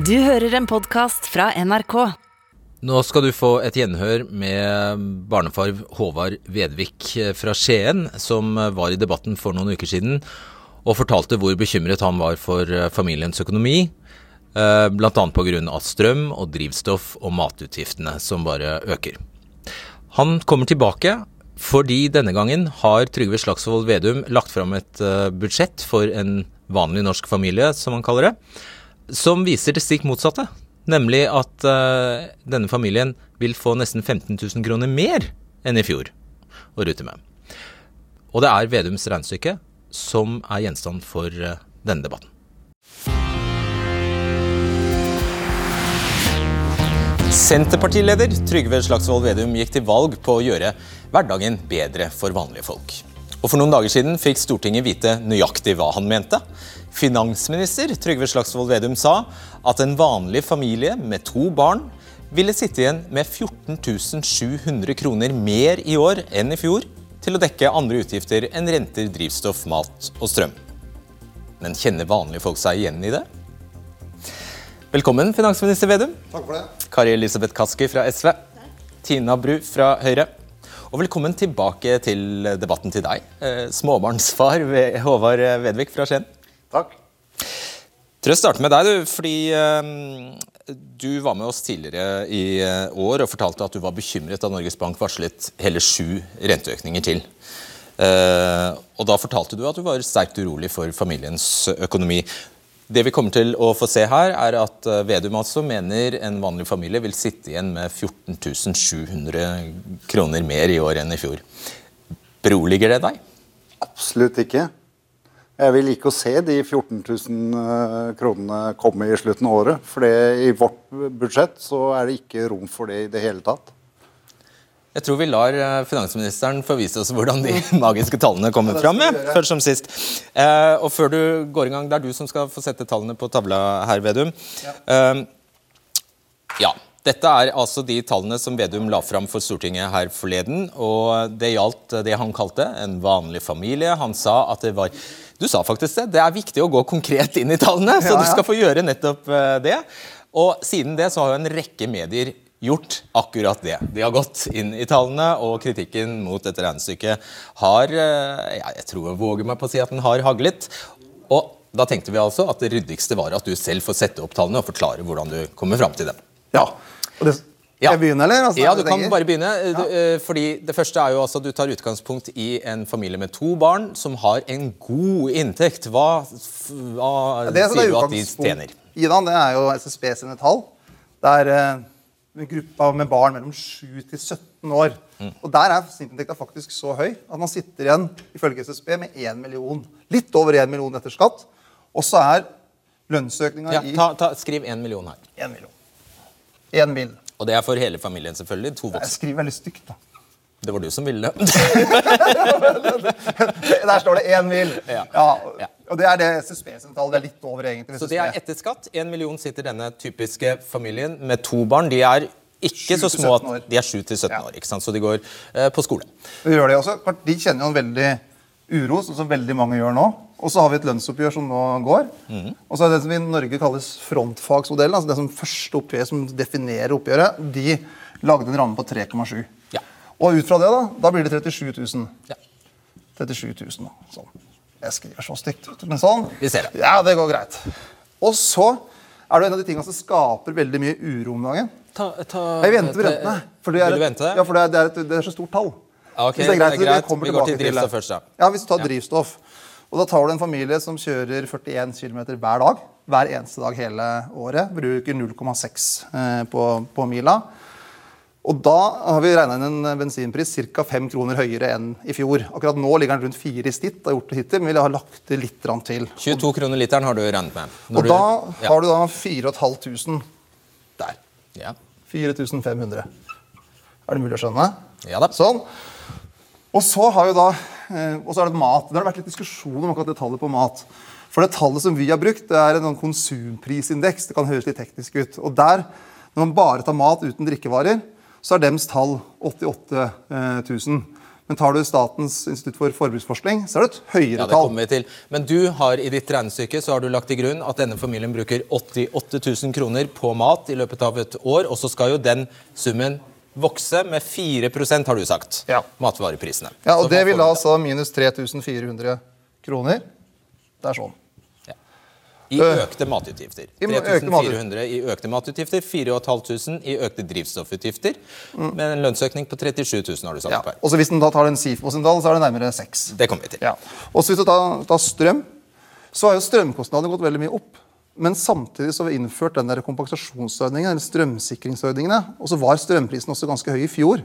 Du hører en podkast fra NRK. Nå skal du få et gjenhør med barnefar Håvard Vedvik fra Skien, som var i debatten for noen uker siden og fortalte hvor bekymret han var for familiens økonomi. Bl.a. pga. strøm og drivstoff og matutgiftene som bare øker. Han kommer tilbake fordi denne gangen har Trygve Slagsvold Vedum lagt fram et budsjett for en vanlig norsk familie, som han kaller det som viser det stikk motsatte. Nemlig at uh, denne familien vil få nesten 15 000 kroner mer enn i fjor å rute med. Og det er Vedums regnestykke som er gjenstand for uh, denne debatten. Senterpartileder Trygve Slagsvold Vedum gikk til valg på å gjøre hverdagen bedre for vanlige folk. Og For noen dager siden fikk Stortinget vite nøyaktig hva han mente. Finansminister Trygve Slagsvold Vedum sa at en vanlig familie med to barn ville sitte igjen med 14 700 kroner mer i år enn i fjor til å dekke andre utgifter enn renter, drivstoff, mat og strøm. Men kjenner vanlige folk seg igjen i det? Velkommen, finansminister Vedum. Takk for det. Kari Elisabeth Kaski fra SV. Takk. Tina Bru fra Høyre. Og velkommen tilbake til debatten til deg, eh, småbarnsfar Håvard Vedvik fra Skien. Takk. Tror jeg starter med deg, du, fordi um, du var med oss tidligere i uh, år og fortalte at du var bekymret da Norges Bank varslet hele sju renteøkninger til. Uh, og Da fortalte du at du var sterkt urolig for familiens økonomi. Det vi kommer til å få se her, er at Vedum altså mener en vanlig familie vil sitte igjen med 14 700 kroner mer i år enn i fjor. Beroliger det deg? Absolutt ikke. Jeg vil ikke se de 14 000 eh, kronene komme i slutten av året. For i vårt budsjett så er det ikke rom for det i det hele tatt. Jeg tror vi lar eh, finansministeren få vise oss hvordan de magiske tallene kommer fram. Ja, først som sist. Eh, og før du går i gang, det er du som skal få sette tallene på tavla her, Vedum. Ja. Eh, ja. Dette er altså de tallene som Vedum la fram for Stortinget her forleden. og Det gjaldt det han kalte en vanlig familie. Han sa at det var Du sa faktisk det. Det er viktig å gå konkret inn i tallene, så du skal få gjøre nettopp eh, det. Og siden det så har jo en rekke medier gjort akkurat det. De har gått inn i tallene, og kritikken mot dette regnestykket har eh, ja, Jeg tror jeg våger meg på å si at den har haglet. Og da tenkte vi altså at det ryddigste var at du selv får sette opp tallene og forklare hvordan du kommer fram til dem. Ja, og det, ja. jeg begynne, eller? Altså, ja, du kan bare begynne. Ja. Uh, fordi Det første er jo altså du tar utgangspunkt i en familie med to barn som har en god inntekt. Hva, hva det, sier du at de tjener? Ida, det er jo SSB sine tall. Det er uh, en gruppe med barn mellom 7 til 17 år. Mm. Og Der er snittinntekta faktisk så høy at man sitter igjen ifølge SSB med 1 million. Litt over 1 million etter skatt. Og så er lønnsøkninga ja, ta, ta, Skriv 1 million her. 1 million. En mil. Og det er for hele familien, selvfølgelig? To voksne. Jeg skriver veldig stygt, da. Det var du som ville det. Der står det én mil. Ja. ja. Og det er det. Det er litt over, egentlig. Så det er etter skatt. Én million sitter denne typiske familien med to barn. De er ikke så små at de er 7 til 17 år, ikke sant? så de går eh, på skole. Det gjør det også. De kjenner jo en veldig uro, sånn som veldig mange gjør nå. Og så har vi et lønnsoppgjør som nå går. Mm. Og så er det som i Norge kalles frontfagsmodellen, altså det som første oppgjør som definerer oppgjøret, de lagde en ramme på 3,7. Ja. Og ut fra det, da, da blir det 37 000. Ja. 37 000, sånn. Jeg skriver så stygt, men sånn. Vi ser det. Ja, det går greit. Og så er det en av de tingene som skaper veldig mye uro om dagen. Ta, ta, jeg venter på rentene. For det er? Ja, for det er, det er, et, det er så stort tall. Ok, det er greit. Det er greit. Vi går til drivstoff først, da. Ja, hvis du tar ja. drivstoff. Og Da tar du en familie som kjører 41 km hver dag. Hver eneste dag hele året. Bruker 0,6 eh, på, på, mila. Og Da har vi regna inn en bensinpris ca. 5 kroner høyere enn i fjor. Akkurat nå ligger den rundt 4 i snitt. har gjort det hittil, men vi har lagt til litt til. 22 kroner literen har du regnet med. og du, Da ja. har du da 4500 der. Ja. 4500. Er det mulig å skjønne? Ja da. Sånn. Og så har jo da, eh, og så er det mat. Det har vært litt diskusjon om akkurat det tallet på mat. For det tallet som vi har brukt, det er en sånn konsumprisindeks. Det kan høres litt teknisk ut. Og der, når man bare tar mat uten drikkevarer, så er dems tall 88 000. Men tar du Statens institutt for forbruksforskning, så er det et høyere tall. Ja, det kommer vi til. Men du har i ditt regnestykke så har du lagt til grunn at denne familien bruker 88 000 kroner på mat i løpet av et år, og så skal jo den summen vokse med 4% har du sagt. Ja. Matvareprisene. Ja, Så og det vil da altså minus 3400 kroner. Det er sånn. I økte matutgifter. I økte mat- 3400 i økte matutgifter, 4500 i økte drivstoffutgifter. Med en lønnsøkning på 37 000 har du sagt Ja. per. Og så hvis den da tar den SIFO-sindal, så er det nærmere 6. Det kommer vi til. Ja. Og så hvis du tar, tar strøm, så har jo strømkostnadene gått veldig mye opp. Men samtidig så har vi innført den der kompensasjonsordningen, eller strømsikringsordningene. Og så var strømprisen også ganske høy i fjor.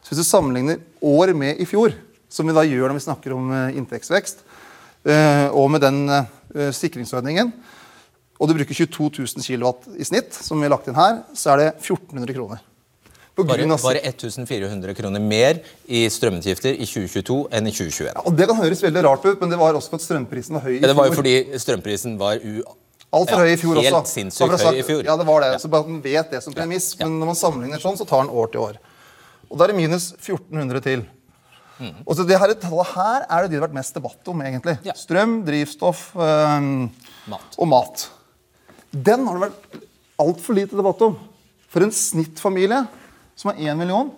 Så hvis du sammenligner år med i fjor, som vi da gjør når vi snakker om eh, inntektsvekst, eh, og med den eh, sikringsordningen, og du bruker 22 000 kW i snitt, som vi har lagt inn her, så er det 1400 kroner. Bare, bare 1400 kroner mer i strømutgifter i 2022 enn i 2021. Ja, og Det kan høres veldig rart ut, men det var også fordi strømprisen var høy Ja, det var jo fordi strømprisen var u... Altfor ja, høy i fjor helt også. sinnssykt å ha høy i fjor. Ja, det var det. Ja. Så bare at man vet det som premiss. Men når man sammenligner sånn, så tar den år til år. Og da er det minus 1400 til. Og så det her tallet her er det de det har vært mest debatt om, egentlig. Ja. Strøm, drivstoff øhm, Mat. og mat. Den har det vært altfor lite debatt om. For en snittfamilie som har 1 million,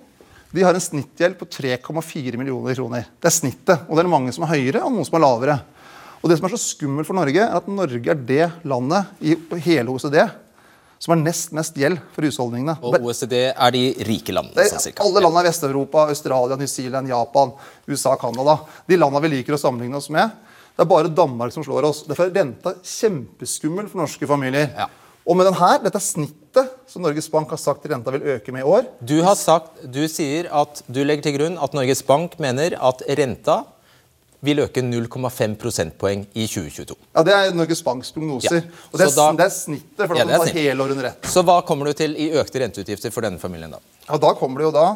de har en snittgjeld på 3,4 millioner kroner. Det er snittet. Og det er mange som er høyere, og noen som er lavere. Og det som er så skummelt for Norge, er at Norge er det landet i hele OECD som har nest mest gjeld for husholdningene. Og OECD er de rike landene, Det sånn cirka. alle landene i Vest-Europa, Australia, New Zealand, Japan, USA, Canada. De landene vi liker å sammenligne oss med. Det er bare Danmark som slår oss. Derfor er renta kjempeskummel for norske familier. Ja. Og med den her, dette er snittet som Norges Bank har sagt renta vil øke med i år. Du har sagt, du sier at du legger til grunn at Norges Bank mener at renta vil øke 0,5 prosentpoeng i 2022. Ja, Det er Norges Banks prognoser. Ja. Og det er, da- det er snittet, for Ja, det er hele året rett. Så hva kommer du til i økte renteutgifter for denne familien da? Ja, da kommer det jo da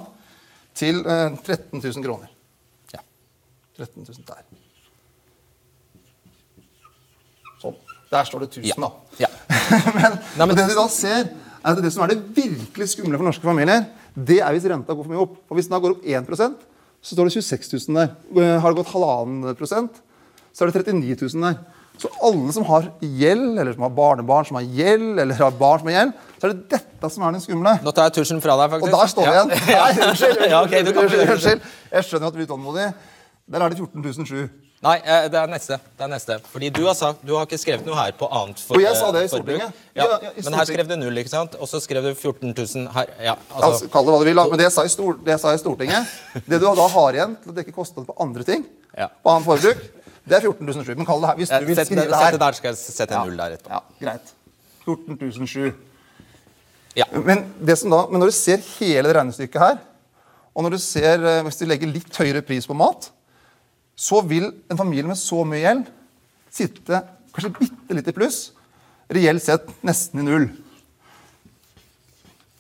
til eh, 13 000 kroner. Ja. 13 000 der. Sånn. Der står det 1000, da. Ja. men, Nei, men- det de da ser, er at det som er det virkelig skumle for norske familier, det er hvis renta går for mye opp. Og Hvis den da går opp 1 så står det 26 000 der. Eh, Har det gått halvannen prosent, så er det 39 000 der. Så alle som har gjeld, eller som har barnebarn som har gjeld, eller har barn som har gjeld, så er det dette som er den skumle. Nå tar jeg tusjen fra deg, faktisk. Og der står vi Ja. igjen. Nei, unnskyld. Ja, ok, du kan- unnskyld, unnskyld. Jeg skjønner jo at du er utålmodig. Der er det 14 Nei, eh, det er neste. Det er neste. Fordi du har, sagt, du har ikke skrevet noe her på annet for, Og jeg sa det i eh. Stortinget. Ja, Ja, i Men her skrev du null, ikke sant? Og så skrev du 14 000 her. Ja, Altså, altså, kall det hva du vil, men det jeg, sa i stor, det jeg sa i Stortinget Det du da har igjen til å dekke kostnader på andre ting, Ja. på annet forbruk, det er 14 007. Men kall det her hvis du vil skrive det her. Sette der, skal jeg sette en null der etterpå. Ja, greit. 14 007. Ja. Men, det som da, men når du ser hele det regnestykket her, og når du ser, eh, hvis du legger litt høyere pris på mat, så vil en familie med så mye gjeld sitte kanskje bitte litt i pluss, reelt sett nesten i null.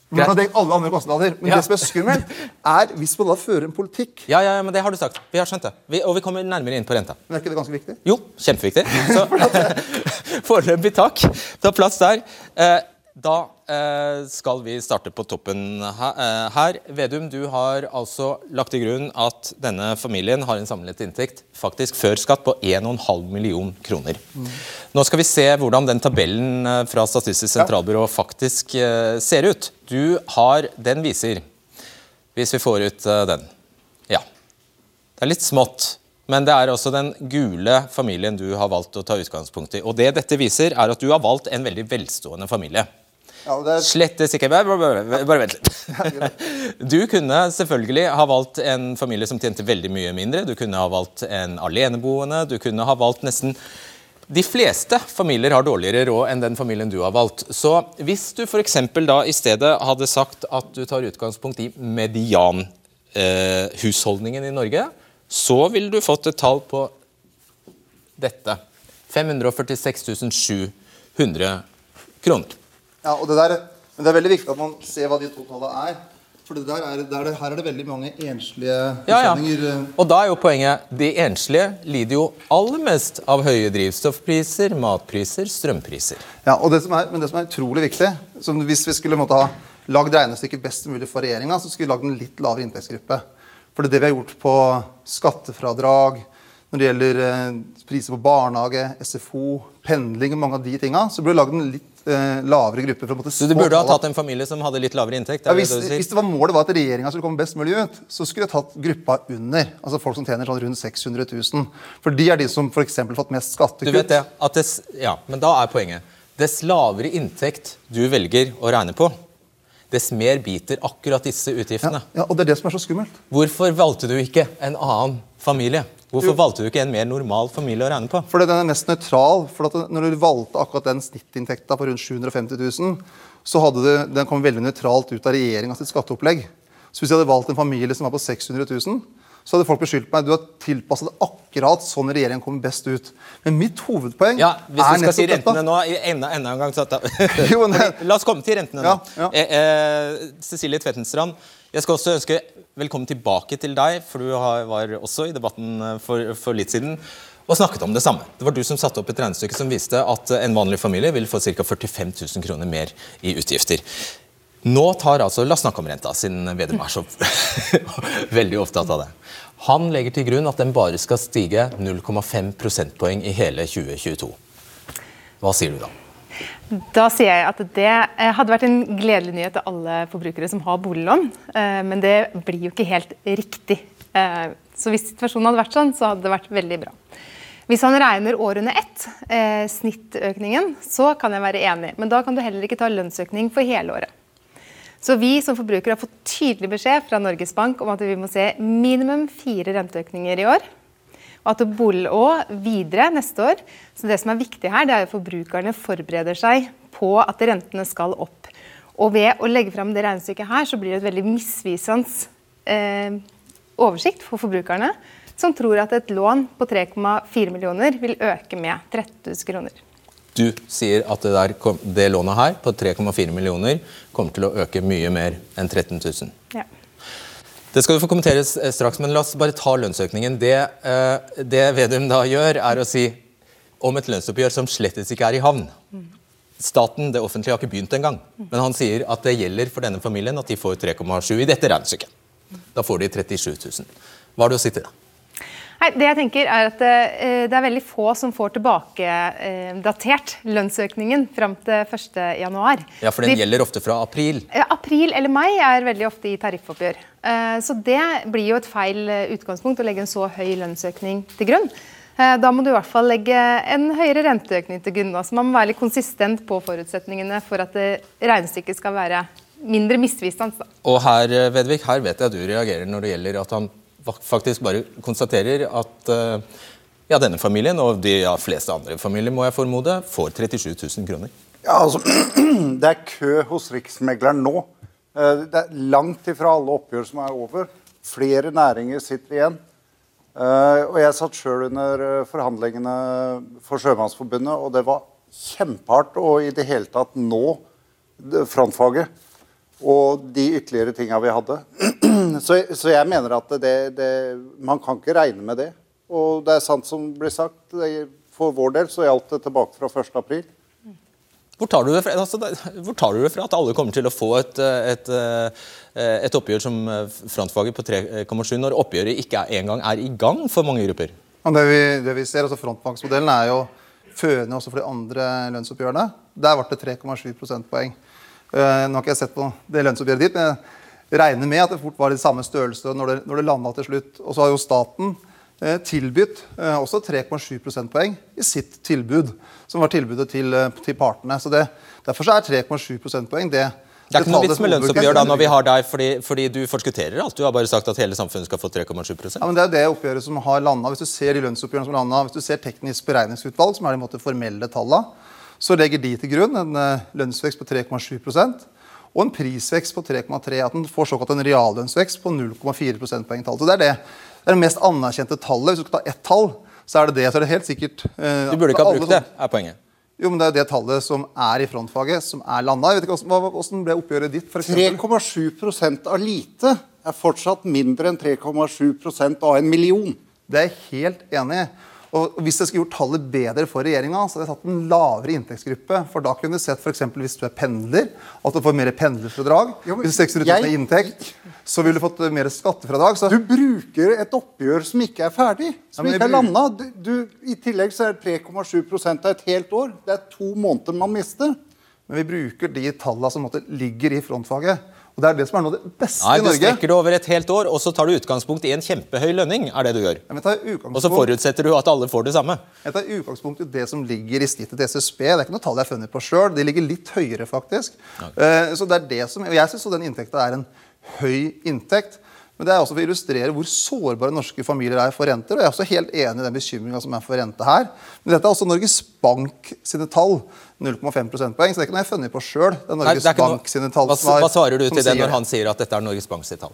Men Greit. man har alle andre kostnader. Men Ja. det som er skummelt, er hvis man da fører en politikk Ja, ja, ja, men det har du sagt. Vi har skjønt det. Vi, og vi kommer nærmere inn på renta. Men er ikke det ganske viktig? Jo, kjempeviktig. Så foreløpig takk. Ta plass der. Eh, da eh, skal vi starte på toppen her. Eh. Vedum, du har altså lagt til grunn at denne familien har en samlet inntekt faktisk før skatt på 1,5 million kroner. Nå skal vi se hvordan den tabellen eh, fra Statistisk sentralbyrå faktisk ser ut. Du har Den viser Hvis vi får ut den. Ja. Det er litt smått, men det er også den gule familien du har valgt å ta utgangspunkt i. Og det dette viser, er at du har valgt en veldig velstående familie. Ja, det er, Slettes ikke Bare, bare, bare, bare vent litt. Du kunne selvfølgelig ha valgt en familie som tjente veldig mye mindre. Du kunne ha valgt en aleneboende. Du kunne ha valgt nesten De fleste familier har dårligere råd enn den familien du har valgt. Så hvis du f.eks. da i stedet hadde sagt at du tar utgangspunkt i medianhusholdningen eh, i Norge, så ville du fått et tall på dette. 546 700 kroner. Ja, og det der, men det er veldig viktig at man ser hva de to tallene er. For det der er, der er, her er det veldig mange enslige Ja, ja. eh, Og da er jo poenget de enslige lider jo aller mest av høye drivstoffpriser, matpriser, strømpriser. Ja, og det som er, men det som er utrolig viktig som Hvis vi skulle måtte ha lagd regnestykket best mulig for regjeringa, så skulle vi lagd en litt lavere inntektsgruppe. For det er det vi har gjort på skattefradrag, når det gjelder eh, priser på barnehage, SFO, pendling og mange av de tinga, så burde vi lagd en litt eh, lavere gruppe. for å Så du burde ha tatt en familie som hadde litt lavere inntekt? ja, hvis, det du hvis det var målet var at regjeringa skulle komme best mulig ut, så skulle jeg tatt gruppa under. Altså folk som tjener sånn rundt 600 000. For de er de som f.eks. fått mest Du skattekutt. vet det, dess, ja, men da er poenget. Dess lavere inntekt du velger å regne på, dess mer biter akkurat disse Ja, utgiftene. ja, og det er det som er så skummelt. Hvorfor valgte du ikke en annen familie? Hvorfor valgte du ikke en mer normal familie å regne på? Fordi den er mest nøytral. for at Når du valgte akkurat den snittinntekta på rundt 750 000, så hadde du, den kom veldig nøytralt ut av regjeringa sitt skatteopplegg. Så hvis jeg hadde valgt en familie som var på 600 000, så hadde folk beskyldt meg du har tilpassa det akkurat sånn regjeringen kommer best ut. Men mitt hovedpoeng Ja, Hvis er du skal si rentene dette. nå enda, enda en gang så Jo, La oss komme til rentene nå. Ja, ja. Eh, eh, Cecilie Tvettenstrand, jeg skal også ønske velkommen tilbake til deg, for du var også i debatten eh, for, for litt siden og snakket om det samme. Det var du som satte opp et regnestykke som viste at en vanlig familie vil få ca. 45 000 kroner mer i utgifter. Nå tar altså, La oss snakke om renta, siden Vedum er så veldig opptatt av det. Han legger til grunn at den bare skal stige 0,5 prosentpoeng i hele 2022. Hva sier du da? Da sier jeg at det eh, hadde vært en gledelig nyhet til alle forbrukere som har boliglån, eh, men det blir jo ikke helt riktig. Eh, Så hvis situasjonen hadde vært sånn, så hadde det vært veldig bra. Hvis han regner år under ett, snittøkningen, så kan jeg være enig. Men da kan du heller ikke ta lønnsøkning for hele året. Så vi som forbrukere har fått tydelig beskjed fra Norges Bank om at vi må se minimum fire renteøkninger i år. Og at òg videre neste år. Så det som er viktig her, det er at forbrukerne forbereder seg på at rentene skal opp. Og ved å legge fram det regnestykket her, så blir det et veldig misvisende eh, oversikt for forbrukerne, som tror at et lån på 3,4 millioner vil øke med 30 000 kroner. Du sier at det, der, det lånet her på 3,4 millioner kommer til å øke mye mer enn 13 000. Ja. Det skal du få kommentere eh, straks, men la oss bare ta lønnsøkningen. Det, eh, det Vedum da gjør, er å si om et lønnsoppgjør som slettes ikke er i havn. Staten, det offentlige, har ikke begynt engang. Men han sier at det gjelder for denne familien at de får 3,7 i dette regnestykket. Da får de 37 000. Hva har du å si til det? Nei, det jeg tenker er at eh, Det er veldig få som får tilbakedatert lønnsøkningen fram til 1.1. Ja, for den gjelder ofte fra april. April eller mai er veldig ofte i tariffoppgjør. Eh, Så det blir jo et feil eh, utgangspunkt å legge en så høy lønnsøkning til grunn. Eh, Da må du i hvert fall legge en høyere renteøkning til grunn. Altså man må være litt konsistent på forutsetningene for at regnestykket skal være mindre misvisende. Og her, Vedvik, her vet jeg at du reagerer når det gjelder at han faktisk bare konstaterer at ja, denne familien og de ja, fleste andre familier må jeg formode, får 37 000 kroner. Ja, altså, Det er kø hos Riksmegleren nå. Eh, Det er langt ifra alle oppgjør som er over. Flere næringer sitter igjen. Eh, Og Jeg satt sjøl under eh, forhandlingene for Sjømannsforbundet, og det var kjempehardt å i det hele tatt nå frontfaget og de ytterligere tinga vi hadde. Så, så jeg mener at det, det, man kan ikke regne med det. Og det er sant som blir sagt. For vår del så gjaldt det tilbake fra 1. Hvor tar, fra, altså, hvor tar du det fra at alle kommer til å få et, eh, et, eh, et oppgjør som eh, frontfaget på 3,7, når oppgjøret ikke engang er i gang for mange grupper? Det, vi, det vi ser, altså Frontfagsmodellen er jo førende også for de andre lønnsoppgjørene. Der ble det 3,7 prosentpoeng. Nå har ikke jeg sett på det lønnsoppgjøret ditt, men jeg regner med at det fort var i samme størrelse når det, når det landa til slutt. Og så har jo staten tilbudt eh, også 3,7 prosentpoeng i sitt tilbud, som var tilbudet til, eh, til partene. Så det, Derfor så er 3,7 prosentpoeng det Det er ikke noe vits med lønnsoppgjør da når vi har deg, fordi, fordi du forskutterer alt. Du har bare sagt at hele samfunnet skal få 3,7% Ja, men Det er jo det oppgjøret som har landa. Hvis du ser de lønnsoppgjørene som landet, hvis du ser teknisk beregningsutvalg, som er de måte formelle tallene, så legger de til grunn en eh, lønnsvekst på 3,7% og en prisvekst på 3,3. At den får såkalt en reallønnsvekst på 0,4 prosentpoengtall. Så det er det. Det er det mest anerkjente tallet. Hvis du skal ta ett tall, så er det det. Så er det helt sikkert eh, Du burde ikke ha brukt det, er poenget. Jo, men Det er jo det tallet som er i frontfaget, som er landa. Jeg vet ikke hvordan, hvordan ble oppgjøret ditt? For eksempel? 3,7% av lite er fortsatt mindre enn 3,7% av en million. Det er jeg helt enig i. Og Hvis jeg skulle gjort tallet bedre for regjeringa, så hadde jeg tatt en lavere inntektsgruppe. For da kunne du sett eksempel, hvis du er pendler, at du får mer pendlerfradrag. Jo, Hvis du har 600 000 er inntekt, så ville du fått mer skattefradrag. Så Du bruker et oppgjør som ikke er ferdig, som Ja, ikke er landa. Du, du, I tillegg så er det 3,7 av et helt år. Det er to måneder man mister. Men vi bruker de tallene som måtte, ligger i frontfaget. Og det er det som er noe av det beste Nei, i Du strekker det over et helt år, og så tar du utgangspunkt i en kjempehøy lønning. er det du gjør. Ja, men ta Og så forutsetter du at alle får det samme. jeg tar utgangspunkt i det som ligger i snittet til SSB. Det er ikke noe tall jeg har funnet på sjøl. De ligger litt høyere, faktisk. Eh, Så det er det som, og Jeg syns den inntekta er en høy inntekt. Men det er også for å illustrere hvor sårbare norske familier er for renter. Og jeg er også helt enig i den bekymringa som er for rente her. Men dette er også Norges Bank sine tall. 0,5 prosentpoeng. Så det er ikke noe jeg har funnet på sjøl. Det er Nei, Norges det er Bank sine tall. hva, hva svarer du til det når han sier at dette er Norges Bank sitt tall?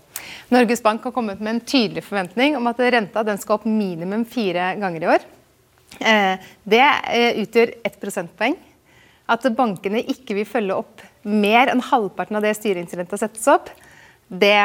Norges Bank har kommet med en tydelig forventning om at renta den skal opp minimum fire ganger i år. Eh, Det eh, utgjør ett prosentpoeng. At bankene ikke vil følge opp mer enn halvparten av det styringsrenta settes opp, det,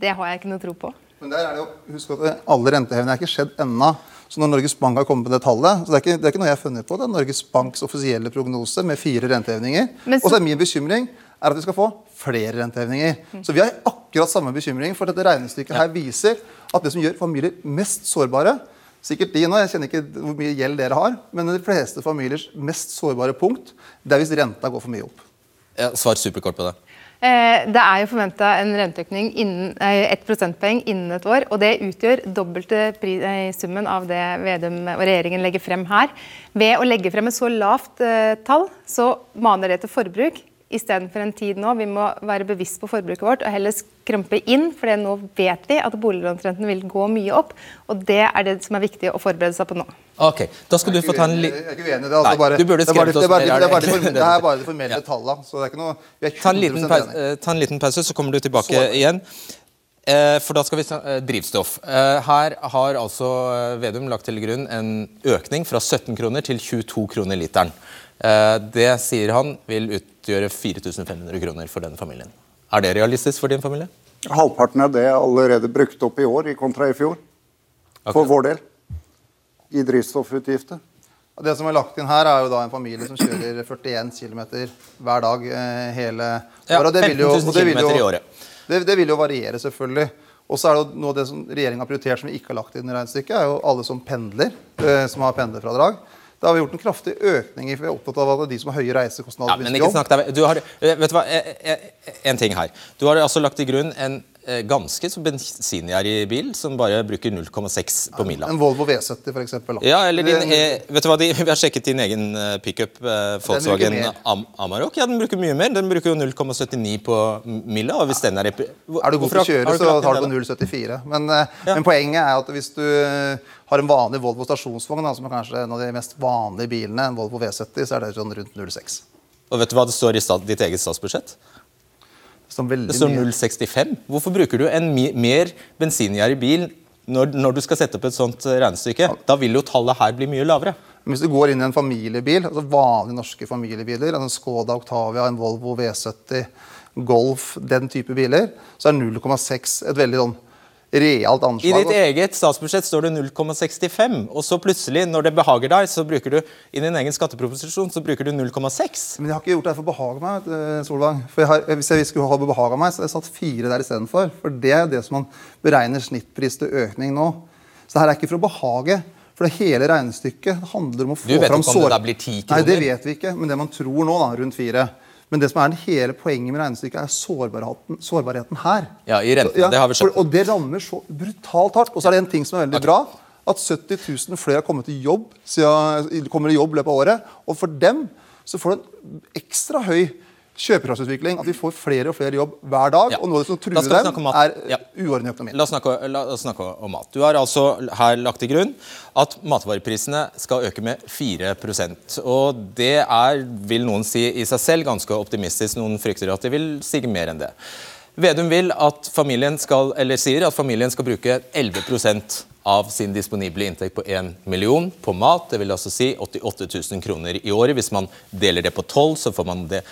det har jeg ikke noe tro på. Men der er det jo, husk at Alle rentehevingene er ikke skjedd ennå. Så når Norges Bank har kommet med det tallet så Det er ikke, det er ikke noe jeg har funnet på. Det er Norges Banks offisielle prognose med fire rentehevninger. Så- Og så er min bekymring er at vi skal få flere rentehevninger. Så vi har akkurat samme bekymring, for dette regnestykket her viser at det som gjør familier mest sårbare Sikkert de nå, jeg kjenner ikke hvor mye gjeld dere har, men de fleste familiers mest sårbare punkt det er hvis renta går for mye opp. Ja, svar superkort på det. Eh, Det er jo forventa en renteøkning innen eh, ett prosentpoeng innen et år. Og det utgjør dobbelte eh, summen av det Vedum og regjeringen legger frem her. Ved å legge frem et så lavt tall, så maner det til forbruk istedenfor en tid nå. Vi må være bevisst på forbruket vårt og heller skrumpe inn, for nå vet vi at boliglånsrenten vil gå mye opp. Og det er det som er viktig å forberede seg på nå. Ok, Da skal du få ta en Jeg er ikke uenig i det. Altså Nei, bare, du burde det bare, skrevet det bare, oss det er bare, mer, er det er bare de formelle Ja. tallene. Så det er ikke noe vi er Ta en, liten pause, eh, ta en liten pause, så kommer du tilbake igjen. Eh, For da skal vi snakke eh, drivstoff. Eh, Her har altså eh, Vedum lagt til grunn en økning fra 17 kroner til 22 kroner literen. Eh, Det sier han vil utgjøre 4500 kroner for denne familien. Er det realistisk for din familie? Halvparten av det er allerede brukt opp i år i kontra i fjor. For vår del. I drivstoffutgifter. Og Det som er lagt inn her, er jo da en familie som kjører 41 km hver dag eh, hele Ja, året. Ja, det vil jo- 15 000 og det vil jo- kilometer i året. Det, det vil jo variere, selvfølgelig. Og så er det jo noe av det som regjeringa har prioritert som vi ikke har lagt inn i regnestykket, er jo alle som pendler, eh, som har pendlerfradrag. Da har vi gjort en kraftig økning i, for vi er opptatt av at de som har høye reisekostnader Ja, men ikke snakk deg du har, eh, Vet du hva, en ting her. Du har altså lagt til grunn en ganske så bensiнгjerrig bil som bare bruker 0,6 på mila. En Volvo V70 for eksempel. Ja, eller din, eh, vet du hva, de, Vi har sjekket din egen eh, pickup, eh, Volkswagen. Am Amarok. Ja, Den bruker mye mer. Den bruker jo 0,79 på mila. og hvis den Er Hvor- Er du god til å kjøre, så tar du på 0,74. Men, eh, Ja. men poenget er at hvis du eh, har en vanlig Volvo stasjonsvogn, som er kanskje en av de mest vanlige bilene, en Volvo V70, så er det sånn rundt 0,6. Og vet du hva det står i ditt eget statsbudsjett? Som Det står 0,65. Hvorfor bruker du en mer bensingjerrig bil når, når du skal sette opp et sånt eh, regnestykke? Da vil jo tallet her bli mye lavere. Men Hvis du går inn i en familiebil, altså vanlige norske familiebiler, en Skoda Octavia, en Volvo V70, Golf, den type biler, så er 0,6 et veldig sånn realt I ditt eget statsbudsjett står det 0,65, og så plutselig, når det behager deg, så bruker du i din egen skatteproposisjon så bruker du 0,6. Men jeg har ikke gjort det for å behage meg. Solvang. For jeg har, hvis jeg skulle ha behaga meg, så hadde jeg satt fire der istedenfor. For det er det som man beregner snittpris til økning nå. Så det her er ikke for å behage. For det hele regnestykket handler om å få Du vet ikke om det sår- der blir 10 Nei, det vet vi ikke. Men det man tror nå, da, rundt fire. Men det som er den hele poenget med regnestykket, er sårbarheten, sårbarheten her. Ja, i renten. Så- Det har vi sett. for- Og det rammer så brutalt hardt. Og så er det en ting som er veldig bra. At 70 000 flere har kommet i jobb siden, kommer i jobb løpet av året. Og for dem så får du en ekstra høy kjøpekraftsutvikling. At vi får flere og flere jobb hver dag. Ja. Og noe av det som truer dem, er Ja. uorden i økonomien. La oss, snakke, la oss snakke om mat. Du har altså her lagt til grunn at matvareprisene skal øke med 4% Og det er, vil noen si i seg selv, ganske optimistisk. Noen frykter at det vil stige mer enn det. Vedum vil at familien skal, eller sier at familien skal bruke 11% av sin disponible inntekt på 1 million på mat. Det vil altså si 88 000 kroner i året. Hvis man deler det på 12, så,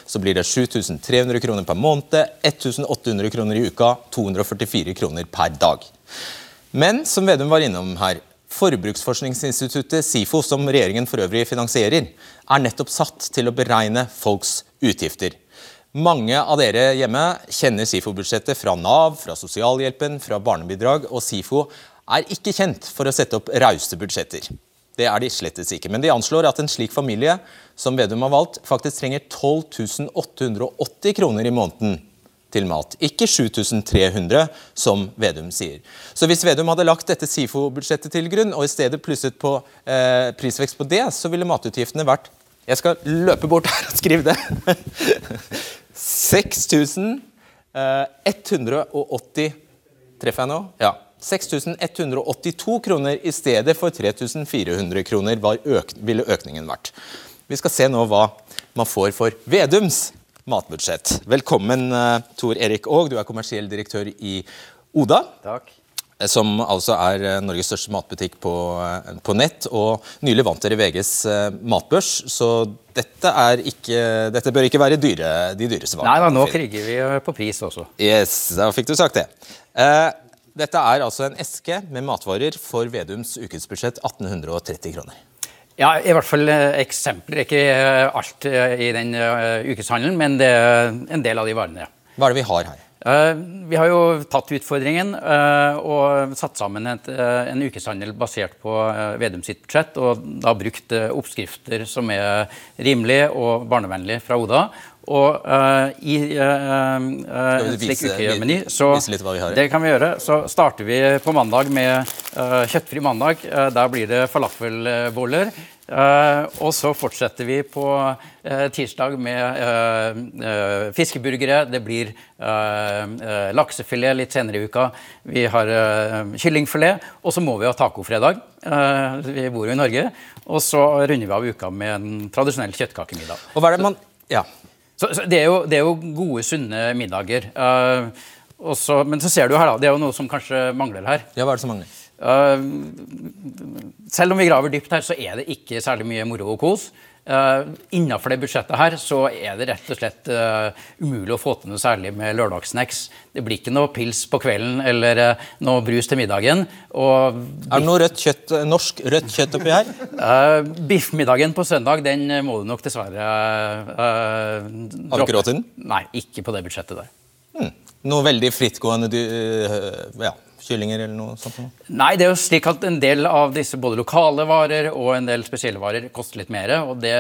så blir det 7300 kroner per måned, 1800 kroner i uka, 244 kroner per dag. Men som Vedum var innom her, Forbruksforskningsinstituttet SIFO, som regjeringen for øvrig finansierer, er nettopp satt til å beregne folks utgifter. Mange av dere hjemme kjenner SIFO-budsjettet fra Nav, fra sosialhjelpen, fra barnebidrag, og SIFO er ikke kjent for å sette opp rause budsjetter. Det er de slettes ikke. Men de anslår at en slik familie som Vedum har valgt, faktisk trenger 12 880 kroner i måneden til mat. Ikke 7300, som Vedum sier. Så hvis Vedum hadde lagt dette SIFO-budsjettet til grunn, og i stedet plusset på eh, prisvekst på det, så ville matutgiftene vært Jeg skal løpe bort her og skrive det. 6180 Treffer jeg nå? Ja. 6182 kroner i stedet for 3400 kroner øk, ville økningen vært. Vi skal se nå hva man får for Vedums matbudsjett. Velkommen, uh, Tor Erik Aag. Du er kommersiell direktør i Oda. Takk. Som altså er uh, Norges største matbutikk på, uh, på, nett, og nylig vant dere VGs matbørs. Så dette, ikke, dette bør ikke være dyre, de dyreste varene. Nei da, nå kriger vi på pris også. Yes, da fikk du sagt det. dette er altså en eske med matvarer for Vedums ukesbudsjett 1830 kroner. Ja, i hvert fall eh, eksempler. Ikke eh, alt eh, i den ukeshandelen, men det er en del av de varene. Hva er det vi har her? Vi har jo tatt utfordringen og satt sammen en ukeshandel basert på Vedum sitt budsjett, og da brukt oppskrifter som er rimelige og barnevennlige fra Oda. Og uh, i uh, slik ukemeny så det kan vi gjøre, så starter vi på mandag med kjøttfri mandag. der blir det falafelboller. Og så fortsetter vi på tirsdag med fiskeburgere. Det blir laksefilet litt senere i uka. Vi har kyllingfilet. Og så må vi ha tacofredag. vi bor jo i Norge. Og så runder vi av uka med en tradisjonell kjøttkakemiddag. Og hva er det man... Ja. Så, så det, er jo, det, er jo, gode, sunne middager. Uh, også, men så ser du her, da, det er jo noe som kanskje mangler her. Ja, hva er det som mangler? Uh, selv om vi graver dypt her, så er det ikke særlig mye moro og kos. Uh, Innafor det budsjettet her så er det rett og slett uh, umulig å få til noe særlig med lørdagssnacks. Det blir ikke noe pils på kvelden eller uh, noe brus til middagen. Og er det noe rødt kjøtt, norsk rødt kjøtt oppi her? Uh, biffmiddagen på søndag den må du nok dessverre Har du ikke råd til den? Nei, ikke på det budsjettet der. Hmm. Noe veldig frittgående ja, kyllinger eller noe sånt? Nei, det er jo slik at en del av disse både lokale varer og en del spesielle varer koster litt mer, og det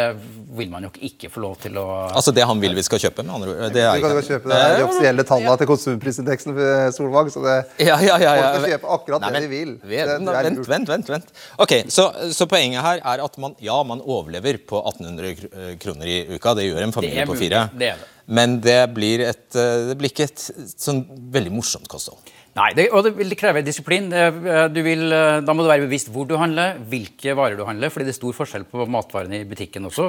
vil man nok ikke få lov til å Altså det han vil vi skal kjøpe, med andre ord? Det er, kan kjøpe det, de offisielle tallene til konsumprisindeksen Solvang, så det ja, ja, ja, ja. folk kan kjøpe akkurat Nei, men, det de vil. Vet, det, det vent, vent, vent, vent. Ok, så, så, poenget her er at man, ja, man overlever på 1800 kroner i uka. Det gjør en familie på fire. Det er det. Men det blir, et, det blir ikke et sånn veldig morsomt kosthold. Nei, det, og det vil kreve disiplin. Vil, da må du være bevisst hvor du handler, hvilke varer du handler, fordi det er stor forskjell på matvarene i butikken også.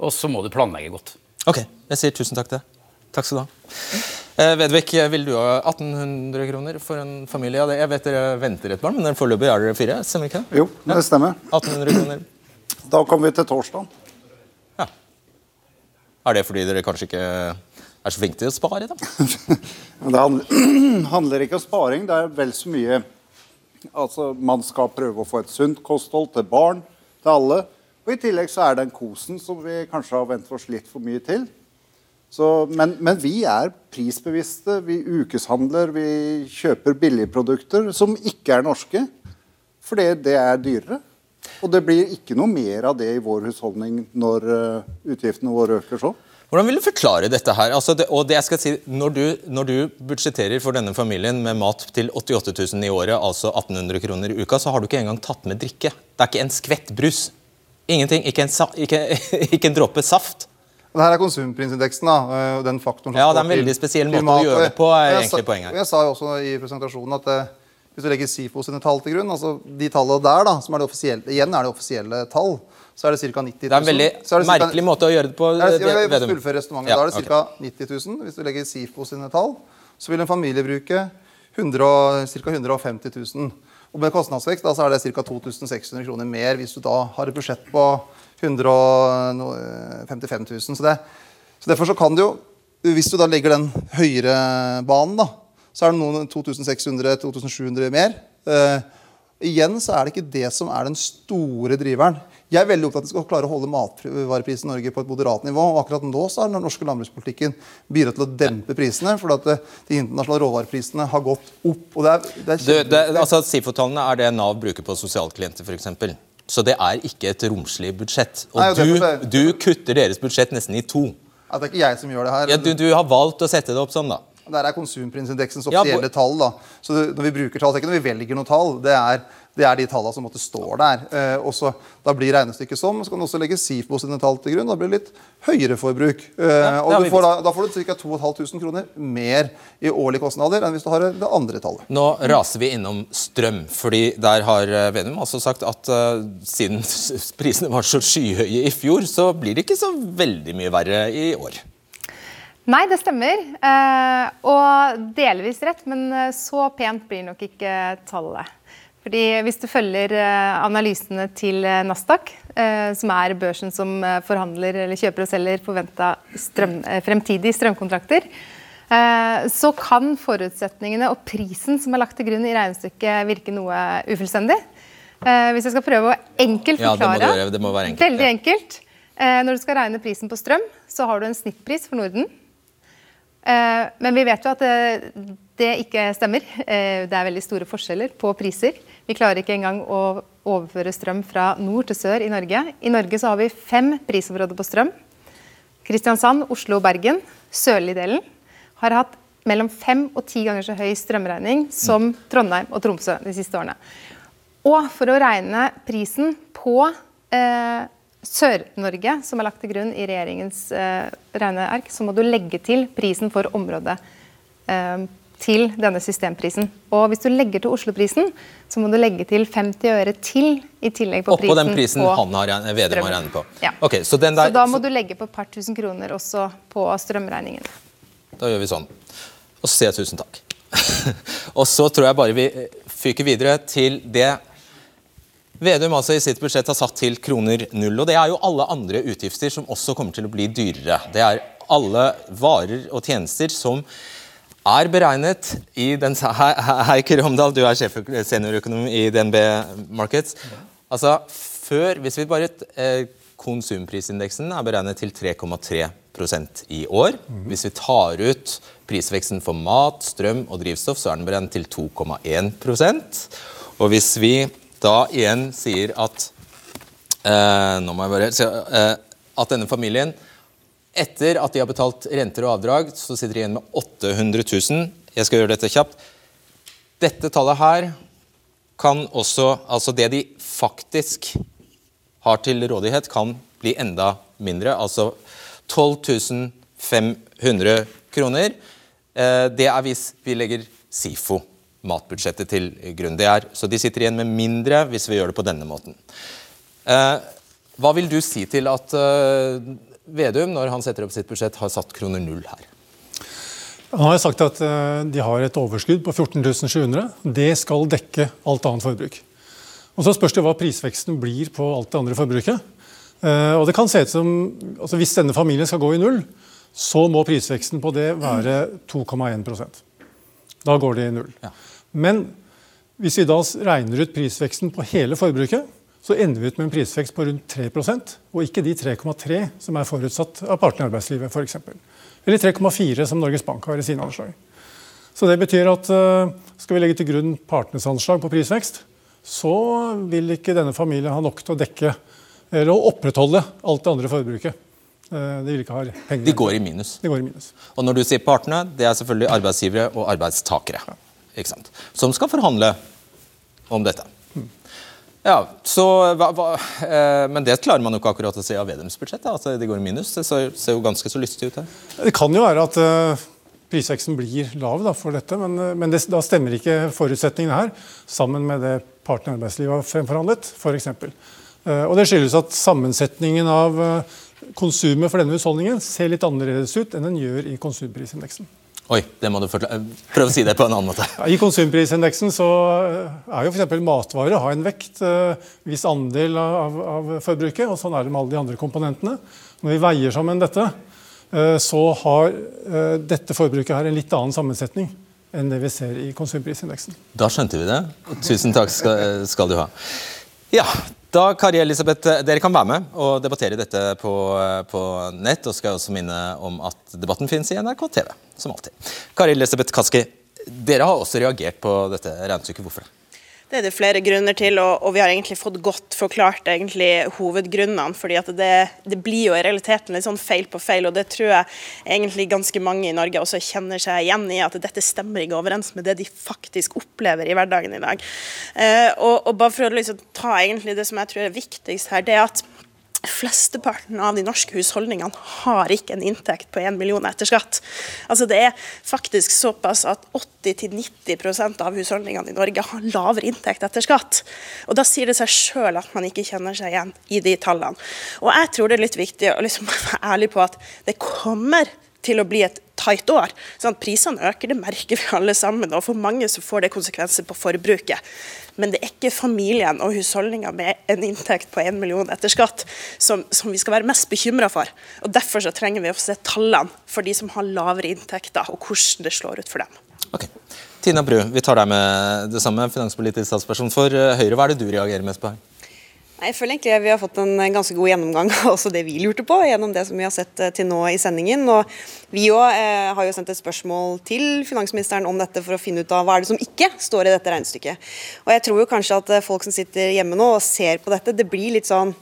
Og så må du planlegge godt. Ok, jeg sier tusen takk til deg. Takk skal du ha. Eh, Vedvik, vil du ha 1800 kroner for en familie? Jeg vet dere venter et barn, men foreløpig er dere fire? Stemmer ikke det? Jo, det stemmer. 1800 kroner. Da kommer vi til torsdag. Ja. Er det fordi dere kanskje ikke er så flink til å spare, da? det handler ikke om sparing. Det er vel så mye Altså, Man skal prøve å få et sunt kosthold til barn, til alle. Og I tillegg så er den kosen som vi kanskje har vent oss litt for mye til. Så, men, men, vi er prisbevisste. Vi ukeshandler. Vi kjøper billigprodukter som ikke er norske. Fordi det er dyrere. Og det blir ikke noe mer av det i vår husholdning når uh, utgiftene våre øker så. Hvordan vil du forklare dette her? Altså det, og det jeg skal si, når du, når du, budsjetterer for denne familien med mat til 88 000 i året, altså 1800 kroner i uka, så har du ikke engang tatt med drikke. Det er ikke en skvett brus. Ingenting. Ikke en, ikke, ikke en dråpe saft. Det her er konsumprisindeksen. da, den faktoren Ja, det er en veldig spesiell måte å gjøre det på. er egentlig poenget. Jeg sa jo også i presentasjonen at eh, hvis du legger SIFO sine tall til grunn, altså de tallene der, da, som er det offisielle, igjen er det offisielle tall, så er det ca. 90 000. Det er en veldig er merkelig måte å gjøre det på. Jeg vil fullføre resonnementet. Ja, da er det ca. Okay. 90 000. Hvis du legger SIFO sine tall, så vil en familie bruke ca. 150 000. Og med kostnadsvekst da, så er det ca. 2600 kroner mer hvis du da har et budsjett på 155 000. Så, det, så derfor så kan du jo, hvis du da legger den høyere banen, da, så er det noen 2600-2700 mer. Uh, Igjen så er det ikke det som er den store driveren. Jeg er veldig opptatt av at vi skal klare å holde matvareprisen i Norge på et moderat nivå. og Akkurat nå så har den norske landbrukspolitikken bidratt til å dempe prisene. For at eh, de internasjonale råvareprisene har gått opp. og det er, det er Du, det, altså SIFO-tallene er det Nav bruker på sosialklienter f.eks. Så det er ikke et romslig budsjett. Og Nei, du, du kutter deres budsjett nesten i to. Ja, det er ikke jeg som gjør det her. Ja, du, du har valgt å sette det opp sånn, da. Der er konsumprinsindeksens offisielle ja, tall. da. Så når vi bruker tall, det er ikke når vi velger noe tall. Det er, det er de tallene som måtte står der. Eh, og så, da blir regnestykket sånn. Så kan du også legge SIFO sine tall til grunn. Da blir det litt høyere forbruk. Eh, og du får da, da får du ca. 2500 kroner mer i årlige kostnader enn hvis du har det andre tallet. Nå raser vi innom strøm, fordi der har Venum Vedum altså sagt at uh, siden prisene var så skyhøye i fjor, så blir det ikke så veldig mye verre i år. Nei, det stemmer. Eh, og delvis rett, men eh, så pent blir nok ikke tallet. Fordi Hvis du følger eh, analysene til eh, Nasdaq, eh, som er børsen som forhandler eller kjøper og selger forventa strøm, fremtidige strømkontrakter, så kan forutsetningene og prisen som er lagt til grunn i regnestykket, virke noe ufullstendig. Hvis jeg skal prøve å enkelt Ja, det må du forklare. Det må være enkelt, Veldig enkelt. Når du skal regne prisen på strøm, så har du en snittpris for Norden. Men vi vet jo at det, det ikke stemmer. Det er veldig store forskjeller på priser. Vi klarer ikke engang å overføre strøm fra nord til sør i Norge. I Norge så har vi fem prisområder på strøm. Kristiansand, Oslo og Bergen, sørlig delen, har hatt mellom fem og ti ganger så høy strømregning som Trondheim og Tromsø de siste årene. Og for å regne prisen på eh, Sør-Norge, som er lagt til grunn i regjeringens eh, regneark, så må du legge til prisen for området eh, til denne systemprisen. Og hvis du legger til Oslo-prisen, så må du legge til 50 øre til i tillegg på Oppå prisen den prisen på han har, Vedum har regnet på. Ja. Okay, så, den der, Så da må du legge på et par tusen kroner også på strømregningen. Da gjør vi sånn. Og så sier jeg tusen takk. og så tror jeg bare vi eh, fyker videre til det Vedum altså i sitt budsjett har satt til kroner null. og Det er jo alle andre utgifter som også kommer til å bli dyrere. Det er alle varer og tjenester som er beregnet i den Hei, Heikki Romdal, du er sjef seniorøkonom i DNB Markets. Altså, før, Hvis vi bare eh, Konsumprisindeksen er beregnet til 3,3% i år. Hvis vi tar ut prisveksten for mat, strøm og drivstoff, så er den beregnet til 2,1% Og hvis vi da igjen sier at eh, Nå må jeg bare eh, At denne familien etter at de har betalt renter og avdrag, så sitter de igjen med 800 000. Jeg skal gjøre dette kjapt. Dette tallet her kan også Altså det de faktisk har til rådighet, kan bli enda mindre. Altså 12 500 kroner. Eh, Det er hvis vi legger SIFO, matbudsjettet, til grunn. Det er, så de sitter igjen med mindre hvis vi gjør det på denne måten. Eh, Hva vil du si til at eh, Vedum, når han setter opp sitt budsjett, har satt kroner null her? Han har sagt at eh, de har et overskudd på 14 700. Det skal dekke alt annet forbruk. Og Så spørs det hva prisveksten blir på alt det andre forbruket. Eh, Og det kan se ut som, altså Hvis denne familien skal gå i null, så må prisveksten på det være 2,1% Da går det i null. Ja. Men hvis vi da regner ut prisveksten på hele forbruket, så ender vi ut med en prisvekst på rundt 3% og ikke de 3,3 som er forutsatt av partene i arbeidslivet f.eks. Eller 3,4 som Norges Bank har i sine anslag. Så det betyr at eh, skal vi legge til grunn partenes anslag på prisvekst, så vil ikke denne familien ha nok til å dekke eller å opprettholde alt det andre forbruket. Eh, De vil ikke ha penger. De går i minus. De går i minus. Og når du sier partene, det er selvfølgelig arbeidsgivere og arbeidstakere. Som skal forhandle om dette. Ja, så hva, hva, eh, Men det klarer man jo ikke akkurat å se av Vedums budsjett. At det går i minus. Det ser, ser jo ganske så lystig ut her. Det kan jo være at eh, prisveksten blir lav da, for dette, men, eh, men det, da stemmer ikke forutsetningene her sammen med det partene i arbeidslivet har fremforhandlet, f.eks. Eh, og det skyldes at sammensetningen av eh, konsumet for denne husholdningen ser litt annerledes ut enn den gjør i konsumprisindeksen. Oi, det må du. Prøv å si det på en annen måte. I konsumprisindeksen så eh, er jo f.eks. matvarer har en vekt, eh, viss andel av, av forbruket, og sånn er det med alle de andre komponentene. Når vi veier sammen dette, eh, så har dette forbruket her en litt annen sammensetning enn det vi ser i konsumprisindeksen. Da skjønte vi det. Tusen takk skal, skal du ha. Ja, da, Kari Elisabeth, Dere kan være med og debattere dette på, på nett. og skal også minne om at debatten finnes i NRK TV, som alltid. Kari Elisabeth Kaski, dere har også reagert på dette regnestykket. Hvorfor det? Det er det flere grunner til, og, og, vi har egentlig fått godt forklart egentlig hovedgrunnene. fordi det, det, blir jo i realiteten litt sånn feil på feil, og det tror jeg egentlig ganske mange i Norge også kjenner seg igjen i. At dette stemmer ikke overens med det de faktisk opplever i hverdagen i dag. Eh, og, og, bare for å liksom ta egentlig det som jeg tror er viktigst her, det er at Flesteparten av de norske husholdningene har ikke en inntekt på 1 million etter skatt. Altså det er faktisk såpass at 80-90% av husholdningene i Norge har lavere inntekt etter skatt. Og Da sier det seg sjøl at man ikke kjenner seg igjen i de tallene. Og Jeg tror det er litt viktig å liksom være ærlig på at det kommer til å bli et tight år. Sånn prisene øker, det merker vi alle sammen. Og for mange så får det konsekvenser på forbruket. Men det er ikke familien og husholdninga med en inntekt på 1 million etter skatt som, som vi skal være mest bekymra for. Og Derfor så trenger vi å se tallene for de som har lavere inntekter, og hvordan det slår ut for dem. Okay. Tina Bru, vi tar deg med det samme, finanspolitisk statsperson for eh, Høyre. Hva er det du reagerer mest på her? Jeg føler egentlig vi har fått en ganske god gjennomgang av også det vi lurte på, gjennom det som vi har sett eh, til nå i sendingen. Og vi òg eh, har jo sendt et spørsmål til finansministeren om dette for å finne ut av hva er det som ikke står i dette regnestykket. Og jeg tror jo kanskje at eh, folk som sitter hjemme nå og ser på dette, det blir litt sånn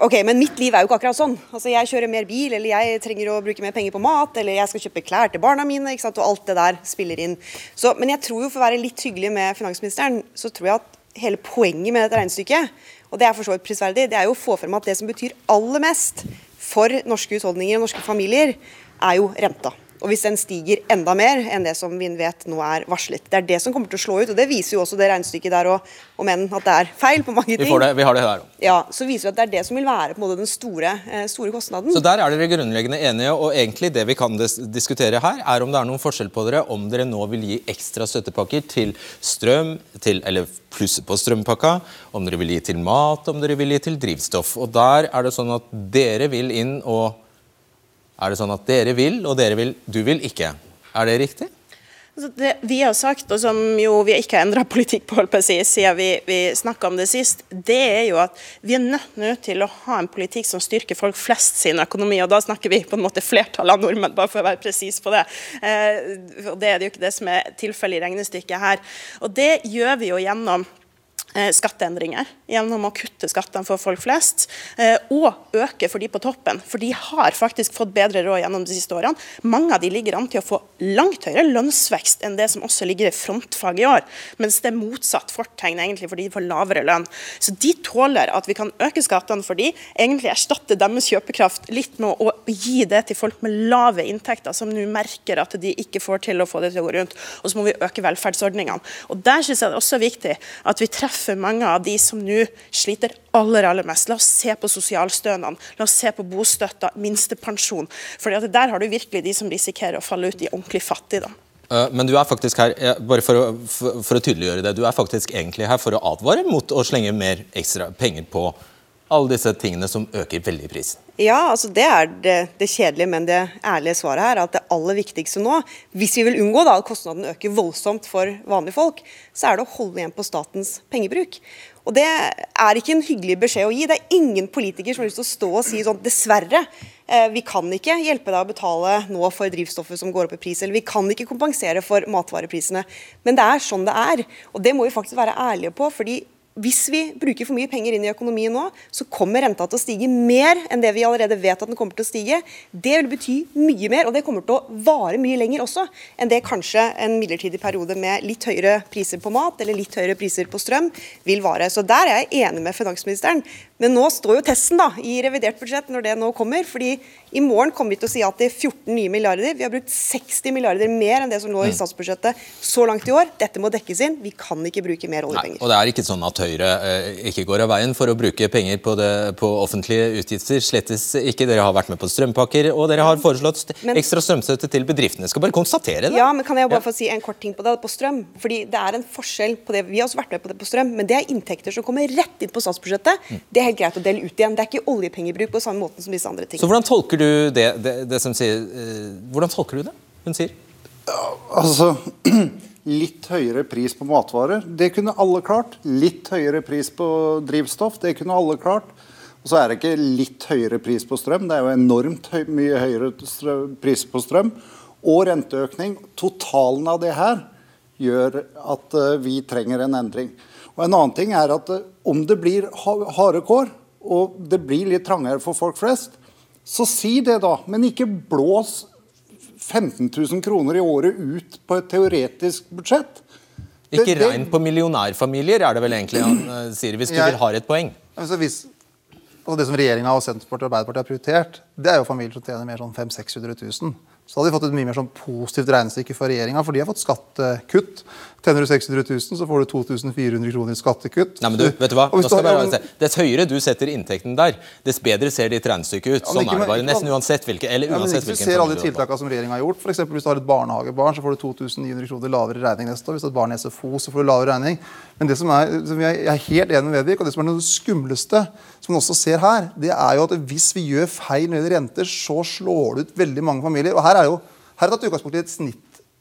Ok, men mitt liv er jo ikke akkurat sånn. Altså, Jeg kjører mer bil, eller jeg trenger å bruke mer penger på mat, eller jeg skal kjøpe klær til barna mine, ikke sant? og alt det der spiller inn. Så, men jeg tror jo, for å være litt hyggelig med finansministeren, så tror jeg at hele poenget med dette regnestykket og det er for så vidt prisverdig, det er jo å få frem at det som betyr aller mest for norske husholdninger og norske familier, er jo renta. Og hvis den stiger enda mer enn det som vi vet nå er varslet. Det er det som kommer til å slå ut, og det viser jo også det regnestykket der og, om enn at det er feil på mange ting. Vi, det, vi har det her også. Ja, Så viser det at det er det som vil være på en måte den store, eh, store kostnaden. Så der er dere grunnleggende enige, og egentlig det vi kan dis diskutere her, er om det er noen forskjell på dere om dere nå vil gi ekstra støttepakker til strøm, til, eller plusse på strømpakka, om dere vil gi til mat, om dere vil gi til drivstoff. Og der er det sånn at dere vil inn og er det sånn at dere vil, og dere vil, du vil ikke? Er det riktig? Altså, det vi har sagt, og som jo vi ikke har endra politikk på si, siden vi, vi snakka om det sist, det er jo at vi er nødt til å ha en politikk som styrker folk flest sin økonomi. og Da snakker vi på en måte flertallet av nordmenn, bare for å være presis på det. Eh, og Det er jo ikke det som er tilfellet i regnestykket her. Og Det gjør vi jo gjennom skatteendringer gjennom å kutte skattene for folk flest, eh, og øke for de på toppen. For de har faktisk fått bedre råd gjennom de siste årene. Mange av de ligger an til å få langt høyere lønnsvekst enn det som også ligger i frontfag i år, mens det er motsatt fortegn egentlig fordi de får lavere lønn. Så de tåler at vi kan øke skattene for de, egentlig erstatte deres kjøpekraft litt med å gi det til folk med lave inntekter, som nå merker at de ikke får til å få det til å gå rundt. Og så må vi øke velferdsordningene. Og Der synes jeg det også er viktig at vi treffer treffer mange av de som nå sliter aller aller mest. La oss se på sosialstønaden, la oss se på bostøtta, minstepensjon. For der har du virkelig de som risikerer å falle ut i ordentlig fattigdom. Eh, men du er faktisk her bare for å, for å, tydeliggjøre det, du er faktisk egentlig her for å advare mot å slenge mer ekstra penger på alle disse tingene som øker veldig i prisen. Ja, altså det er det, det, kjedelige, men det ærlige svaret her er at det aller viktigste nå, hvis vi vil unngå da, at kostnaden øker voldsomt for vanlige folk, så er det å holde igjen på statens pengebruk. Og Det er ikke en hyggelig beskjed å gi. Det er ingen politiker som har lyst til å stå og si sånn dessverre, eh, vi kan ikke hjelpe deg å betale nå for drivstoffet som går opp i pris, eller vi kan ikke kompensere for matvareprisene. Men det er sånn det er. Og det må vi faktisk være ærlige på. fordi hvis vi bruker for mye penger inn i økonomien nå, så kommer renta til å stige mer enn det vi allerede vet at den kommer til å stige. Det vil bety mye mer, og det kommer til å vare mye lenger også enn det kanskje en midlertidig periode med litt høyere priser på mat eller litt høyere priser på strøm vil vare. Så der er jeg enig med finansministeren. Men nå står jo testen da, i revidert budsjett når det nå kommer. fordi i morgen kommer vi til å si at det er 14 nye milliarder. Vi har brukt 60 milliarder mer enn det som lå i mm. statsbudsjettet så langt i år. Dette må dekkes inn. Vi kan ikke bruke mer oljepenger. Nei, og det er ikke sånn at Høyre eh, ikke går av veien for å bruke penger på, det, på, offentlige utgifter. Slettes ikke. Dere har vært med på strømpakker, og dere har foreslått men, ekstra strømstøtte til bedriftene. skal bare konstatere det. Ja, men kan jeg bare ja. få si en kort ting på det, på strøm? Fordi det er en forskjell på det. Vi har også vært med på det på strøm, men det er inntekter som kommer rett inn på statsbudsjettet. Mm. Det er helt greit å dele ut igjen. Det er ikke oljepengebruk på samme måte som disse andre tingene. Så hvordan tolker du det, det, det som sier, uh, hvordan tolker du det hun sier? Ja, Altså Litt høyere pris på matvarer, det kunne alle klart. Litt høyere pris på drivstoff, det kunne alle klart. Og så er det ikke litt høyere pris på strøm, det er jo enormt høy, mye høyere pris på strøm. Og renteøkning. Totalen av det her gjør at uh, vi trenger en endring. Og En annen ting er at uh, om det blir ha harde kår, og det blir litt trangere for folk flest, så si det, da. Men ikke blås 15 000 kroner i året ut på et teoretisk budsjett. Ikke regn på millionærfamilier, er det vel egentlig han uh, sier, hvis du Jeg- vil ha et poeng. Altså, hvis, altså det som regjeringa og Senterpartiet og Arbeiderpartiet har prioritert, det er jo familier som tjener mer sånn 500 000-600 000. Så hadde vi fått et mye mer sånn positivt regnestykke for regjeringa, for de har fått skattekutt. Tjener du 600 000, så får du 2400 kroner i skattekutt. Nei, men du, vet du hva? Nå skal se. Dess høyere du setter inntekten der, dess bedre ser ditt regnestykke ut. Ja, Sånn ikke- er det bare. Nesten uansett hvilke, eller Ja, uansett hvis du ser alle de tiltakene som regjeringa har gjort, eksempel hvis du har et barnehagebarn, så får du 2900 kroner lavere regning neste år. Hvis du har et barn i SFO, så får du lavere regning. Men det som er, som jeg er helt enig med Vedvik, og det som er det skumleste, som man også ser her, det er jo at hvis vi gjør feil når det gjelder renter, så slår det ut veldig mange familier. Og her er jo her er tatt utgangspunkt i et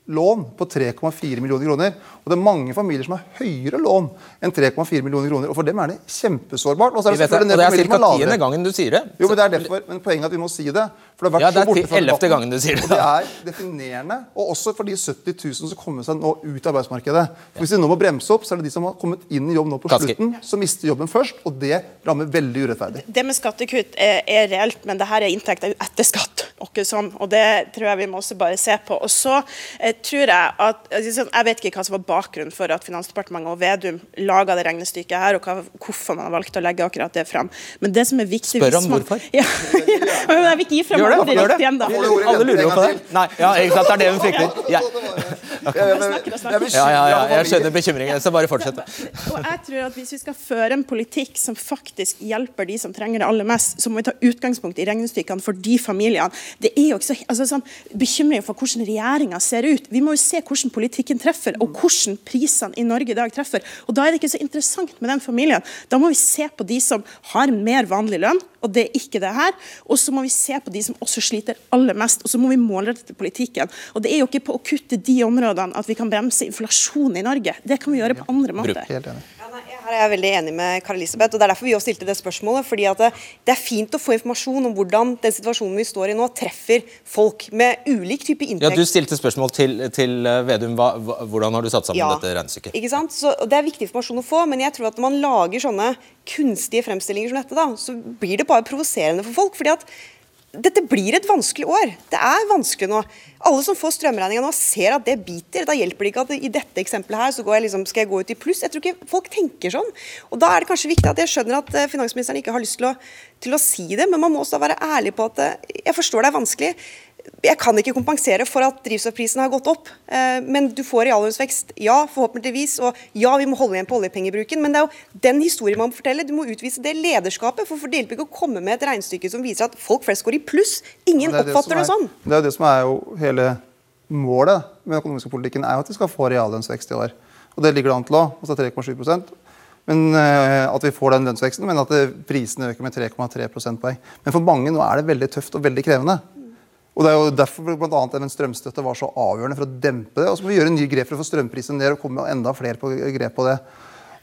snittlån på 3,4 millioner kroner. Og det er mange familier som har høyere lån enn 3,4 millioner kroner. Og for dem er det kjempesårbart. Og så er det det, og det er ca. tiende gangen du sier det. Jo, men det er derfor, men Poenget er at vi må si det. For det har vært Ja, det er så borte fra debatten. gangen du sier det. Og det er definerende. Og også for de 70 000 som kommer seg nå ut av arbeidsmarkedet. For Hvis de nå må bremse opp, så er det de som har kommet inn i jobb nå på slutten, som mister jobben først. Og det rammer veldig urettferdig. Det med skattekutt er, er reelt, men det her er inntekter etter skatt. Og, ikke sånn, og det tror jeg vi må også bare se på. Og så eh, tror Jeg at, altså, jeg vet ikke hva som var bakgrunnen for at Finansdepartementet og Vedum laga det regnestykket her, og hva, hvorfor man har valgt å legge akkurat det fram. Men det som er viktig Spør om man- hvorfor. Ja, ja, men jeg vil ikke gi Gjør det, ordet riktig ennå. Alle lurer jo på det. Nei, ja, ikke sant, det er det vi frykter. Ja, ja, ja, jeg skjønner bekymringen, så bare fortsett. Og jeg tror at Hvis vi skal føre en politikk som faktisk hjelper de som trenger det aller mest, så må vi ta utgangspunkt i regnestykkene for de familiene. Det er jo ikke så altså sånn, bekymring for hvordan regjeringa ser ut. Vi må jo se hvordan politikken treffer, og hvordan prisene i Norge i dag treffer. Og Da er det ikke så interessant med den familien. Da må vi se på de som har mer vanlig lønn, og det er ikke det her. Og så må vi se på de som også sliter aller mest, og så må vi målrette politikken. Og det er jo ikke på å kutte de områdene at vi kan bremse inflasjonen i Norge. Det kan vi gjøre på andre måter. Her er jeg veldig enig med Kari Elisabeth, og det er derfor vi også stilte det spørsmålet. fordi at det, det er fint å få informasjon om hvordan den situasjonen vi står i nå, treffer folk med ulik type inntekt. Ja. Du stilte spørsmål til, til eh, Vedum. Hva, hvordan har du satt sammen Ja, dette regnestykket? Ikke sant? Så Det er viktig informasjon å få, men jeg tror at når man lager sånne kunstige fremstillinger som dette, da, så blir det bare provoserende for folk. fordi at dette blir et vanskelig år. Det er vanskelig nå. Alle som får strømregninga nå, ser at det biter. Da hjelper det ikke at i dette eksempelet her så jeg liksom, skal jeg gå ut i pluss. Jeg tror ikke folk tenker sånn. Og Da er det kanskje viktig at jeg skjønner at eh, finansministeren ikke har lyst til å, til å si det, men man må også være ærlig på at eh, jeg forstår det er vanskelig. Jeg kan ikke kompensere for at drivstoffprisene har gått opp, eh, men du får reallønnsvekst. Ja, forhåpentligvis. Og ja, vi må holde igjen på oljepengebruken. Men det er jo den historien man må fortelle. Du må utvise det lederskapet. For det hjelper ikke å komme med et regnestykke som viser at folk flest går i pluss. Ingen Det er det oppfatter som det, er- sånn. Det er jo det som er jo hele målet med den økonomiske politikken, er jo at vi skal få reallønnsvekst i år. Og det ligger det an til òg, altså 3,7 men eh, At vi får den lønnsveksten, men at det, prisene øker med 3,3 prosentpoeng. Men for mange nå er det veldig tøft og veldig krevende. Og Det er jo derfor blant annet, den strømstøtte var så avgjørende for å dempe det. Og så må vi gjøre nye grep for å få strømprisen ned og komme enda flere på grep på det.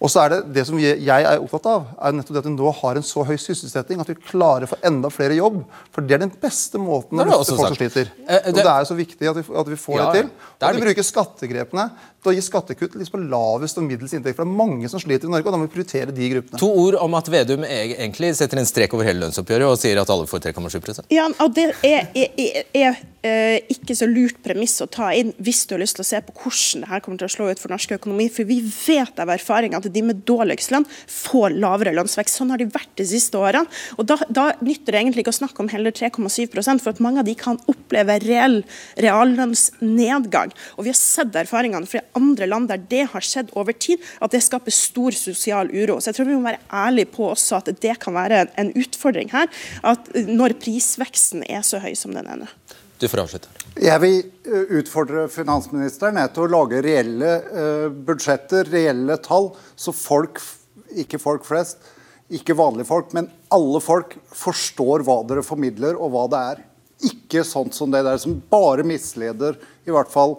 Og så er det det som jeg er opptatt av, er nettopp det at vi nå har en så høy sysselsetting at vi klarer å få enda flere jobb. For det er den beste måten Det å løfte folk som sliter. Eh, Og det- er jo så viktig at vi, at vi får Ja, det til. Og at vi bruker skattegrepene til å gi skattekutt liksom på lavest og middels inntekt. For det er mange som sliter i Norge, og da må vi prioritere de gruppene. To ord om at Vedum egentlig setter en strek over hele lønnsoppgjøret og sier at alle får 3,7% Ja, og Det er, er, er, er eh, ikke så lurt premiss å ta inn hvis du har lyst til å se på hvordan det her kommer til å slå ut for norsk økonomi. For vi vet av erfaring at de med dårligst lønn får lavere lønnsvekst. Sånn har de vært de siste årene. Og Da, da nytter det egentlig ikke å snakke om heller 3,7% for at mange av de kan oppleve reell reallønnsnedgang. Og vi har sett erfaringene fra andre land der det har skjedd over tid, at det skaper stor sosial uro. Så jeg tror vi må være ærlige på også at det kan være en, utfordring her, at når prisveksten er så høy som den er nå. Du får avslutte. Jeg vil eh, utfordre finansministeren eh, til å lage reelle eh, budsjetter, reelle tall, så folk, ikke folk flest, ikke vanlige folk, men alle folk forstår hva dere formidler og hva det er. Ikke sånt som det der som bare misleder, i hvert fall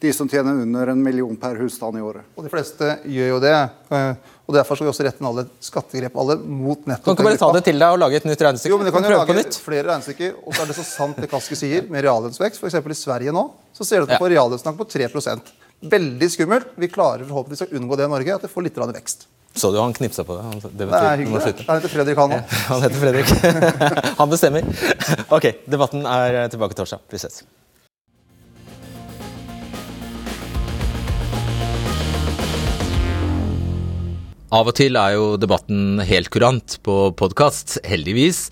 de som tjener under en million per husstand i året. Og de fleste gjør jo det. eh, Og Derfor skal vi også rette inn alle skattegrep alle mot nettopp Kan ikke bare ta det til deg og lage et nytt regnestykke? Jo, men Du kan jo Prøve på lage nytt. flere regnestykker. Og så er det så sant det Kaski sier, med reallønnsvekst. F.eks. i Sverige nå så ser du at du får få reallønnsnakk på 3% Veldig skummelt. Vi klarer forhåpentligvis å unngå det i Norge, at det får litt vekst. Så du han knipsa på det? Han, det Det betyr, er hyggelig. Han heter Fredrik, han òg. Han heter Fredrik. Han bestemmer. Ok, debatten er tilbake torsdag. Vi ses. Av og til er jo debatten helt kurant på podkast, heldigvis.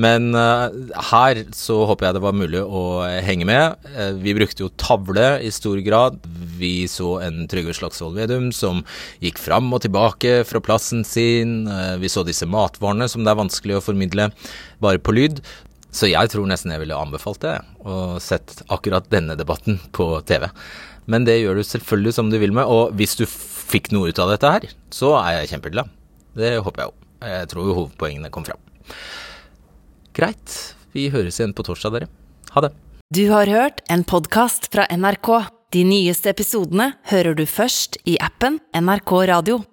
Men eh, her så håper jeg det var mulig å henge med. Eh, vi brukte jo tavle i stor grad. Vi så en Trygve Slagsvold Vedum som gikk fram og tilbake fra plassen sin. Eh, vi så disse matvarene som det er vanskelig å formidle bare på lyd. Så jeg tror nesten jeg ville anbefalt det, og sett akkurat denne debatten på TV. Men det gjør du selvfølgelig som du vil med, og hvis du fikk noe ut av dette her, så er jeg kjempeglad. Det håper jeg jo. Jeg tror jo hovedpoengene kom fram. Greit. Vi høres igjen på torsdag, dere. Ha det. Du har hørt en podkast fra NRK. De nyeste episodene hører du først i appen NRK Radio.